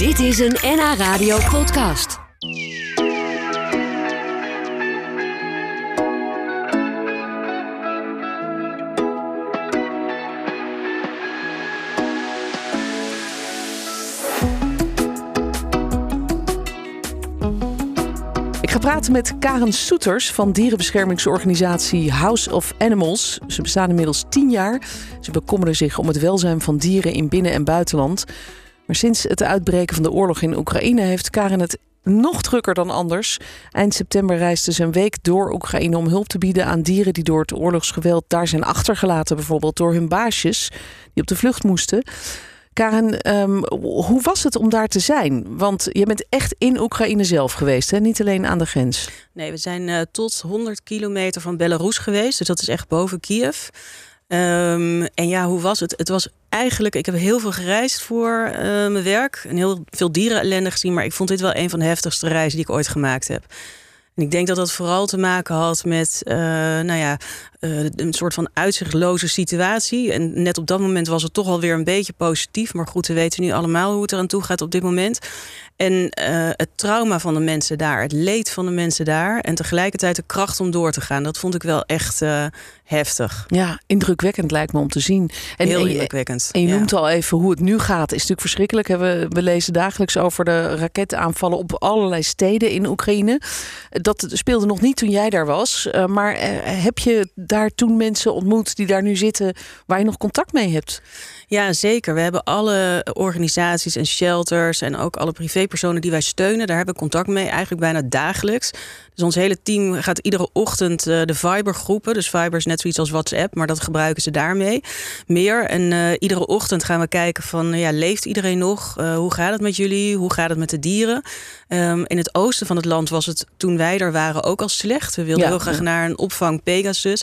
Dit is een NH Radio podcast. Ik ga praten met Karen Soeters van dierenbeschermingsorganisatie House of Animals. Ze bestaan inmiddels tien jaar. Ze bekommeren zich om het welzijn van dieren in binnen- en buitenland. Maar sinds het uitbreken van de oorlog in Oekraïne heeft Karen het nog drukker dan anders. Eind september reisde ze een week door Oekraïne om hulp te bieden aan dieren die door het oorlogsgeweld daar zijn achtergelaten, bijvoorbeeld door hun baasjes die op de vlucht moesten. Karen, ehm, hoe was het om daar te zijn? Want je bent echt in Oekraïne zelf geweest, hè? niet alleen aan de grens. Nee, we zijn uh, tot 100 kilometer van Belarus geweest. Dus dat is echt boven Kiev. Um, en ja, hoe was het? Het was eigenlijk, ik heb heel veel gereisd voor uh, mijn werk. En heel veel dierenellende gezien. Maar ik vond dit wel een van de heftigste reizen die ik ooit gemaakt heb. En ik denk dat dat vooral te maken had met, uh, nou ja, uh, een soort van uitzichtloze situatie. En net op dat moment was het toch alweer een beetje positief. Maar goed, we weten nu allemaal hoe het eraan toe gaat op dit moment. En uh, het trauma van de mensen daar, het leed van de mensen daar. En tegelijkertijd de kracht om door te gaan. Dat vond ik wel echt heftig. Ja, indrukwekkend lijkt me om te zien. En, Heel indrukwekkend. En je noemt al even hoe het nu gaat. is natuurlijk verschrikkelijk. We, we lezen dagelijks over de raketaanvallen op allerlei steden in Oekraïne. Dat speelde nog niet toen jij daar was. Maar heb je daar toen mensen ontmoet die daar nu zitten waar je nog contact mee hebt? Ja, zeker. We hebben alle organisaties en shelters en ook alle privépersonen die wij steunen. Daar hebben we contact mee, eigenlijk bijna dagelijks. Dus ons hele team gaat iedere ochtend uh, de Viber-groepen. Dus Viber is net zoiets als WhatsApp, maar dat gebruiken ze daarmee meer. En uh, iedere ochtend gaan we kijken van, ja, leeft iedereen nog? Uh, hoe gaat het met jullie? Hoe gaat het met de dieren? Um, in het oosten van het land was het toen wij er waren ook al slecht. We wilden ja, heel graag ja. naar een opvang Pegasus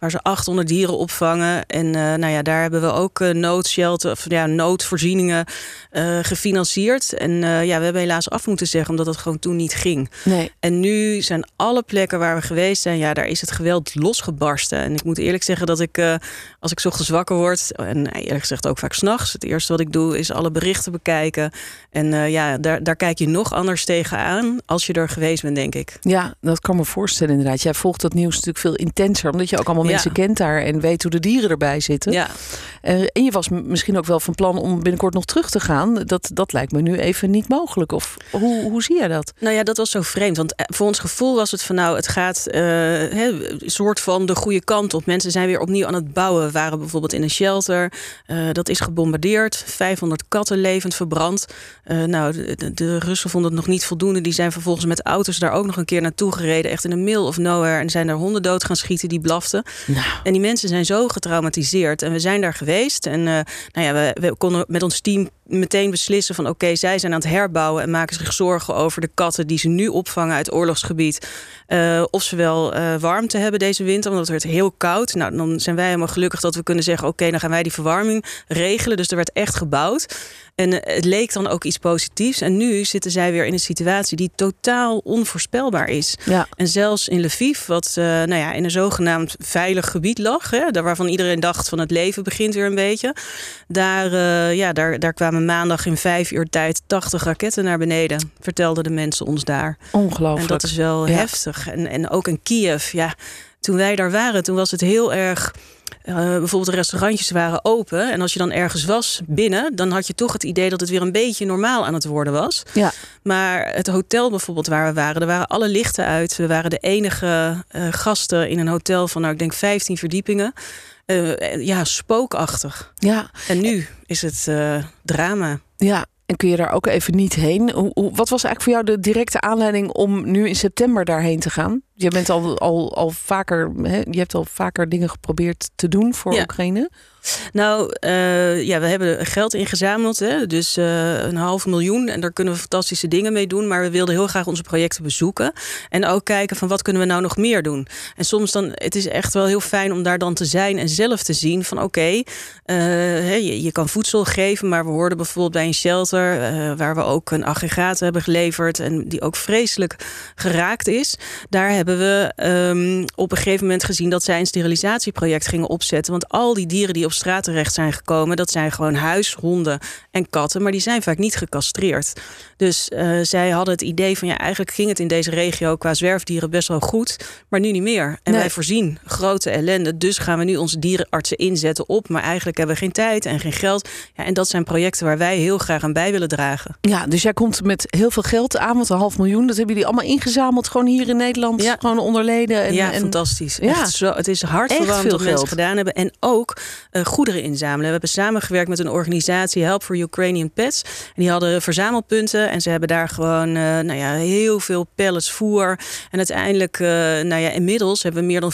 waar ze 800 dieren opvangen. En uh, nou ja, daar hebben we ook uh, noodshelter, of ja, noodvoorzieningen uh, gefinancierd. En ja, we hebben helaas af moeten zeggen, omdat het gewoon toen niet ging. Nee. En nu zijn alle plekken waar we geweest zijn, ja, daar is het geweld losgebarsten. En ik moet eerlijk zeggen dat ik, als ik 's ochtends wakker word, en eerlijk gezegd ook vaak s'nachts, het eerste wat ik doe is alle berichten bekijken. En ja, daar, daar kijk je nog anders tegenaan als je er geweest bent, denk ik. Ja, dat kan me voorstellen inderdaad. Jij volgt dat nieuws natuurlijk veel intenser, omdat je ook allemaal mensen kent daar en weet hoe de dieren erbij zitten. Ja. Uh, en je was misschien ook wel van plan om binnenkort nog terug te gaan. Dat, dat lijkt me nu even niet mogelijk. Of hoe, hoe zie jij dat? Nou ja, dat was zo vreemd. Want eh, voor ons gevoel was het van nou, het gaat uh, een soort van de goede kant op. Mensen zijn weer opnieuw aan het bouwen. We waren bijvoorbeeld in een shelter. Uh, dat is gebombardeerd. 500 katten levend verbrand. nou, de, de, Russen vonden het nog niet voldoende. Die zijn vervolgens met auto's daar ook nog een keer naartoe gereden. Echt in de middle of nowhere. En zijn daar honden dood gaan schieten die blaften. Nou. En die mensen zijn zo getraumatiseerd. En we zijn daar geweest. En uh, nou ja, we, konden met ons team meteen beslissen van... oké, okay, zij zijn aan het herbouwen en maken zich zorgen over de katten... die ze nu opvangen uit oorlogsgebied. Uh, of ze wel uh, warmte hebben deze winter, want het werd heel koud. Nou, dan zijn wij helemaal gelukkig dat we kunnen zeggen... oké, okay, dan gaan wij die verwarming regelen. Dus er werd echt gebouwd. En het leek dan ook iets positiefs. En nu zitten zij weer in een situatie die totaal onvoorspelbaar is. Ja. En zelfs in Lviv, wat uh, nou ja, in een zogenaamd veilig gebied lag... Hè, daar waarvan iedereen dacht van het leven begint weer een beetje... daar, ja, daar, daar kwamen maandag in vijf uur tijd 80 raketten naar beneden. Vertelden de mensen ons daar. Ongelooflijk. En dat is wel ja. heftig. En, en ook in Kiev, ja, toen wij daar waren, toen was het heel erg... Uh, bijvoorbeeld de restaurantjes waren open. En als je dan ergens was binnen, dan had je toch het idee dat het weer een beetje normaal aan het worden was. Ja. Maar het hotel bijvoorbeeld waar we waren, er waren alle lichten uit. We waren de enige uh, gasten in een hotel van, nou, ik denk 15 verdiepingen. Uh, ja, spookachtig. Ja. En nu is het drama. Ja, en kun je daar ook even niet heen? Hoe, hoe, wat was eigenlijk voor jou de directe aanleiding om nu in september daarheen te gaan? Je bent al, al, al vaker, hè, je hebt al vaker dingen geprobeerd te doen voor ja. Oekraïne. Nou, uh, ja, we hebben geld ingezameld, hè? dus uh, een half miljoen. En daar kunnen we fantastische dingen mee doen. Maar we wilden heel graag onze projecten bezoeken. En ook kijken van wat kunnen we nou nog meer doen. En soms dan, het is echt wel heel fijn om daar dan te zijn en zelf te zien van oké, okay, uh, je, je, kan voedsel geven. Maar we hoorden bijvoorbeeld bij een shelter waar we ook een aggregaat hebben geleverd. En die ook vreselijk geraakt is. Daar hebben hebben we um, op een gegeven moment gezien dat zij een sterilisatieproject gingen opzetten. Want al die dieren die op straat terecht zijn gekomen, dat zijn gewoon huishonden en katten, maar die zijn vaak niet gecastreerd. Dus uh, zij hadden het idee van ja, eigenlijk ging het in deze regio qua zwerfdieren best wel goed, maar nu niet meer. En wij voorzien grote ellende, dus gaan we nu onze dierenartsen inzetten op, maar eigenlijk hebben we geen tijd en geen geld. Ja, en dat zijn projecten waar wij heel graag aan bij willen dragen. Ja, dus jij komt met heel veel geld aan, want een half miljoen, dat hebben jullie allemaal ingezameld, gewoon hier in Nederland, ja. Gewoon onderleden. En, ja, fantastisch. Ja. Echt zo, het is hartverwarmend wat mensen gedaan hebben. En ook uh, goederen inzamelen. We hebben samengewerkt met een organisatie, Help for Ukrainian Pets. En die hadden verzamelpunten en ze hebben daar gewoon uh, nou ja, heel veel pellets voer. En uiteindelijk, uh, nou ja, inmiddels hebben we meer dan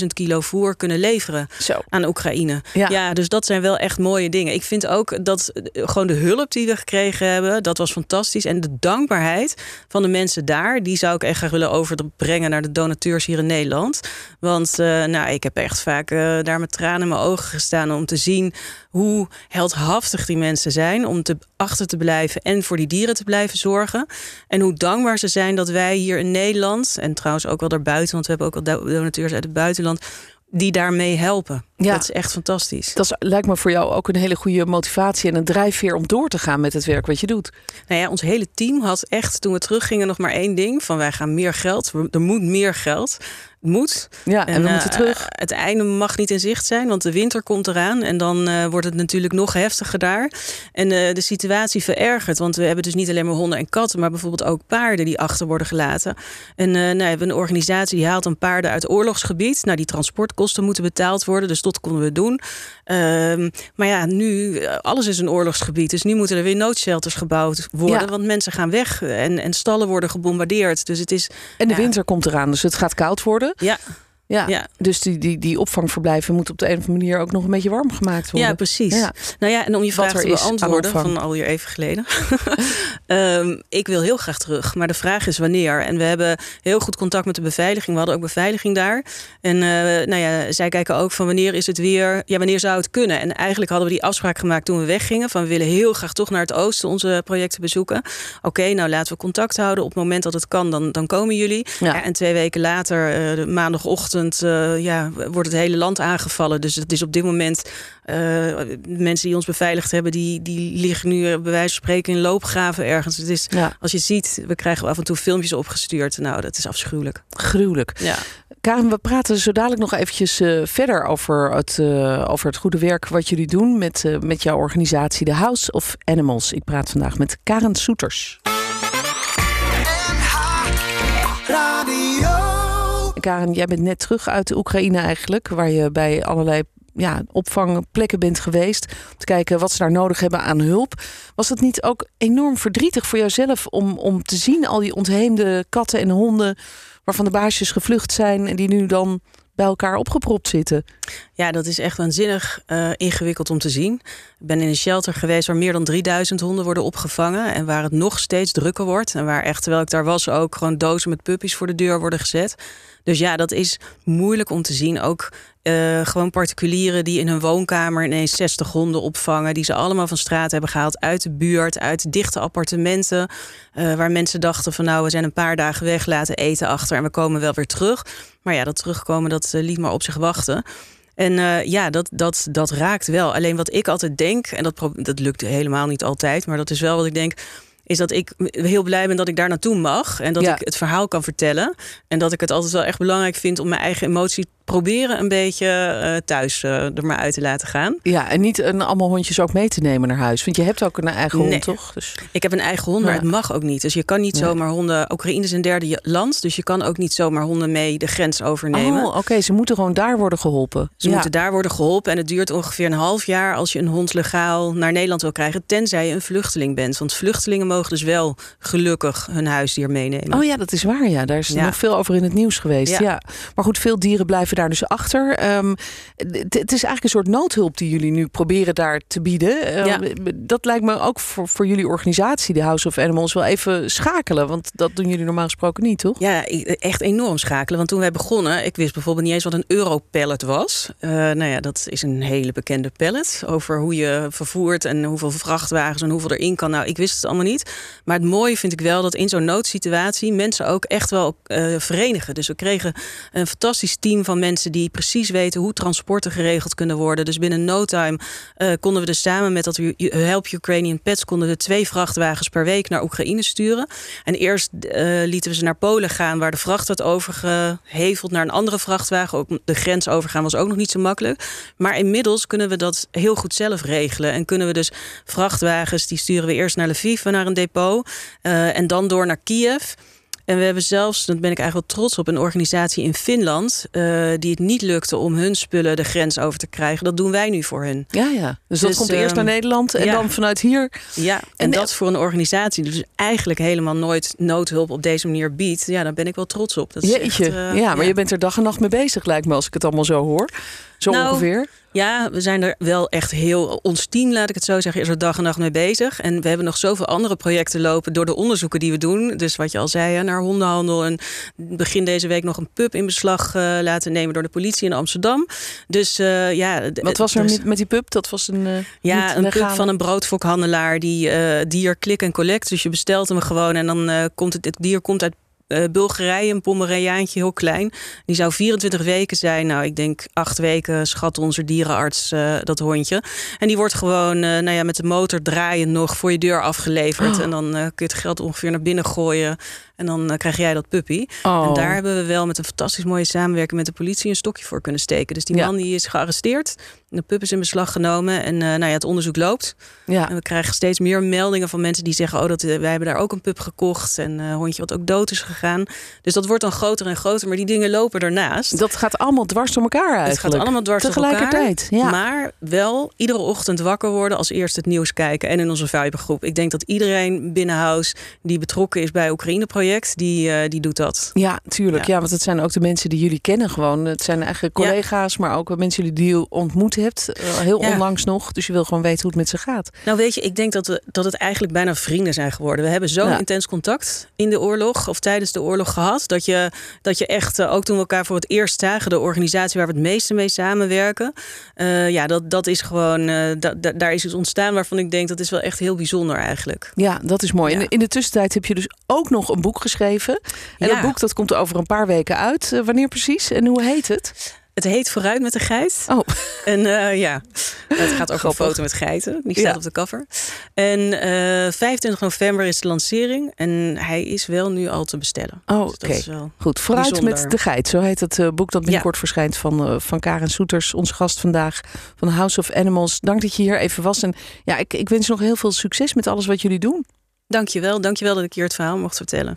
400.000 kilo voer kunnen leveren zo. aan Oekraïne. Ja. ja, dus dat zijn wel echt mooie dingen. Ik vind ook dat gewoon de hulp die we gekregen hebben, dat was fantastisch. En de dankbaarheid van de mensen daar, die zou ik echt graag willen overbrengen naar de donateurs hier in Nederland. Want uh, nou, ik heb echt vaak uh, daar met tranen in mijn ogen gestaan om te zien hoe heldhaftig die mensen zijn om te, achter te blijven en voor die dieren te blijven zorgen. En hoe dankbaar ze zijn dat wij hier in Nederland, en trouwens ook wel daarbuiten, want we hebben ook al donateurs uit het buitenland, die daarmee helpen. Ja. Dat is echt fantastisch. Dat lijkt me voor jou ook een hele goede motivatie en een drijfveer om door te gaan met het werk wat je doet. Nou ja, ons hele team had echt toen we teruggingen nog maar één ding: van wij gaan meer geld. Er moet meer geld moet. Ja, en, we moeten uh, terug. Het einde mag niet in zicht zijn, want de winter komt eraan. En dan uh, wordt het natuurlijk nog heftiger daar. En uh, de situatie verergert. Want we hebben dus niet alleen maar honden en katten, maar bijvoorbeeld ook paarden die achter worden gelaten. En nou, we hebben een organisatie die haalt dan paarden uit oorlogsgebied. Nou, die transportkosten moeten betaald worden. Dus dat konden we doen. Ehm, maar ja, nu, alles is een oorlogsgebied. Dus nu moeten er weer noodshelters gebouwd worden. Ja. Want mensen gaan weg en, en stallen worden gebombardeerd. Dus het is. En de winter komt eraan, dus het gaat koud worden. Ja. Ja, ja, dus die, die, die opvangverblijven moeten op de een of andere manier ook nog een beetje warm gemaakt worden. Ja, precies. Ja. Nou ja, en om je vraag te beantwoorden van alweer even geleden. um, ik wil heel graag terug, maar de vraag is wanneer. En we hebben heel goed contact met de beveiliging. We hadden ook beveiliging daar. En uh, nou ja, zij kijken ook van wanneer is het weer, ja, wanneer zou het kunnen? En eigenlijk hadden we die afspraak gemaakt toen we weggingen. Van we willen heel graag toch naar het oosten onze projecten bezoeken. Oké, okay, nou laten we contact houden. Op het moment dat het kan, dan, dan komen jullie. Ja. Ja, en twee weken later, uh, de maandagochtend uh, ja, wordt het hele land aangevallen. Dus het is op dit moment uh, mensen die ons beveiligd hebben, die, die liggen nu bij wijze van spreken in loopgraven ergens. Het is, ja. als je ziet, we krijgen af en toe filmpjes opgestuurd. Nou, dat is afschuwelijk. Gruwelijk. Ja. Karen, we praten zo dadelijk nog eventjes uh, verder over het, over het goede werk wat jullie doen met, met jouw organisatie The House of Animals. Ik praat vandaag met Karen Soeters. Karen, jij bent net terug uit de Oekraïne eigenlijk, waar je bij allerlei ja, opvangplekken bent geweest. Om te kijken wat ze daar nodig hebben aan hulp. Was het niet ook enorm verdrietig voor jouzelf om, om te zien al die ontheemde katten en honden waarvan de baasjes gevlucht zijn en die nu dan bij elkaar opgepropt zitten. Ja, dat is echt waanzinnig uh, ingewikkeld om te zien. Ik ben in een shelter geweest waar meer dan 3000 honden worden opgevangen. En waar het nog steeds drukker wordt. En waar echt, terwijl ik daar was, ook gewoon dozen met puppies voor de deur worden gezet. Dus ja, dat is moeilijk om te zien. Ook uh, gewoon particulieren die in hun woonkamer ineens 60 honden opvangen. Die ze allemaal van straat hebben gehaald. Uit de buurt, uit dichte appartementen. Uh, waar mensen dachten van nou, we zijn een paar dagen weg, laten eten achter en we komen wel weer terug. Maar ja, dat terugkomen, dat uh, liet maar op zich wachten. En ja, dat, dat, dat raakt wel. Alleen wat ik altijd denk, en dat, dat lukt helemaal niet altijd, maar dat is wel wat ik denk is dat ik heel blij ben dat ik daar naartoe mag. En dat ja. ik het verhaal kan vertellen. En dat ik het altijd wel echt belangrijk vind om mijn eigen emotie proberen een beetje uh, thuis uh, er maar uit te laten gaan. Ja, en niet een, allemaal hondjes ook mee te nemen naar huis. Want je hebt ook een eigen nee. hond, toch? Dus... Ik heb een eigen hond, maar ja. het mag ook niet. Dus je kan niet zomaar honden... Oekraïne is een derde land, dus je kan ook niet zomaar honden mee de grens overnemen. Oh, oké. Okay. Ze moeten gewoon daar worden geholpen. Ze moeten daar worden geholpen. En het duurt ongeveer een half jaar als je een hond legaal naar Nederland wil krijgen. Tenzij je een vluchteling bent. Want vluchtelingen mogen dus wel gelukkig hun huisdier meenemen. Oh ja, dat is waar. Ja, daar is nog veel over in het nieuws geweest. Ja. Maar goed, veel dieren blijven daar dus achter. Um, het is eigenlijk een soort noodhulp die jullie nu proberen daar te bieden. Um, ja. Dat lijkt me ook voor, voor jullie organisatie, de House of Animals, wel even schakelen. Want dat doen jullie normaal gesproken niet, toch? Ja, echt enorm schakelen. Want toen wij begonnen, ik wist bijvoorbeeld niet eens wat een Europallet was. Uh, nou ja, dat is een hele bekende pallet. Over hoe je vervoert en hoeveel vrachtwagens en hoeveel erin kan. Nou, ik wist het allemaal niet. Maar het mooie vind ik wel dat in zo'n noodsituatie mensen ook echt wel uh, verenigen. Dus we kregen een fantastisch team van mensen die precies weten hoe transporten geregeld kunnen worden. Dus binnen no time uh, konden we dus samen met dat Help Ukrainian Pets konden we twee vrachtwagens per week naar Oekraïne sturen. En eerst uh, lieten we ze naar Polen gaan, waar de vracht werd overgeheveld naar een andere vrachtwagen. Ook de grens overgaan was ook nog niet zo makkelijk. Maar inmiddels kunnen we dat heel goed zelf regelen. En kunnen we dus vrachtwagens, die sturen we eerst naar Lviv, naar een depot. Uh, en dan door naar Kiev. En we hebben zelfs, dat ben ik eigenlijk wel trots op, een organisatie in Finland. Uh, die het niet lukte om hun spullen de grens over te krijgen. Dat doen wij nu voor hen. Ja, ja. Dus, dat dus, komt eerst naar ehm, Nederland en dan vanuit hier. Ja, en, dat voor een organisatie die dus eigenlijk helemaal nooit noodhulp op deze manier biedt. Ja, daar ben ik wel trots op. Dat is Jeetje, echt, uh, ja, maar je bent er dag en nacht mee bezig, lijkt me, als ik het allemaal zo hoor. Zo nou, ongeveer. Ja, we zijn er wel echt heel. Ons team, laat ik het zo zeggen, is er dag en nacht mee bezig. En we hebben nog zoveel andere projecten lopen door de onderzoeken die we doen. Dus wat je al zei, naar hondenhandel. En begin deze week nog een pub in beslag uh, laten nemen door de politie in Amsterdam. Dus uh, ja. Wat was er dus, met die pub? Dat was een. Uh, ja, een pub van een broodfokhandelaar die dier klik en collect. Dus je bestelt hem gewoon en dan komt het, het dier komt uit uh, Bulgarije, een Pomerajaantje, heel klein. Die zou 24 weken zijn. Nou, ik denk acht weken schat onze dierenarts uh, dat hondje. En die wordt gewoon uh, nou ja, met de motor draaien nog voor je deur afgeleverd. Oh. En dan kun je het geld ongeveer naar binnen gooien. En dan krijg jij dat puppy. Oh. En daar hebben we wel met een fantastisch mooie samenwerking met de politie een stokje voor kunnen steken. Dus die man die is gearresteerd. De pup is in beslag genomen. En nou ja, het onderzoek loopt. Ja. En we krijgen steeds meer meldingen van mensen die zeggen: Oh, dat, wij hebben daar ook een pup gekocht. En een hondje wat ook dood is gegaan. Dus dat wordt dan groter en groter. Maar die dingen lopen ernaast. Dat gaat allemaal dwars door elkaar eigenlijk. Het gaat allemaal dwars Tegelijkertijd, door elkaar. Ja. Maar wel iedere ochtend wakker worden. Als eerst het nieuws kijken. En in onze Vibergroep. Ik denk dat iedereen binnenhuis die betrokken is bij Oekraïne-project die, uh, die doet dat. Ja, tuurlijk. Ja. want het zijn ook de mensen die jullie kennen gewoon. Het zijn eigenlijk collega's, maar ook mensen die je ontmoet hebt. Uh, heel onlangs nog. Dus je wil gewoon weten hoe het met ze gaat. Nou weet je, ik denk dat, we, dat het eigenlijk bijna vrienden zijn geworden. We hebben zo'n intens contact in de oorlog of tijdens de oorlog gehad. Dat je, dat je echt, uh, ook toen we elkaar voor het eerst zagen, de organisatie waar we het meeste mee samenwerken. ja, dat, dat is gewoon, da, da, daar is iets ontstaan waarvan ik denk dat is wel echt heel bijzonder eigenlijk. Ja, dat is mooi. En in de tussentijd heb je dus ook nog een boek geschreven. En dat boek dat komt over een paar weken uit. Uh, wanneer precies en hoe heet het? Het heet Vooruit met de geit. Oh. En uh, ja, het gaat over een foto met geiten. Die staat op de cover. En uh, eh, 25 november is de lancering. En hij is wel nu al te bestellen. Oh, dus oké. Goed, Vooruit bijzonder. met de geit. Zo heet het uh, boek dat binnenkort ja. verschijnt van, van Karen Soeters. Onze gast vandaag van House of Animals. Dank dat je hier even was. En ja, ik, ik wens nog heel veel succes met alles wat jullie doen. Dankjewel. Dankjewel dat ik hier het verhaal mocht vertellen.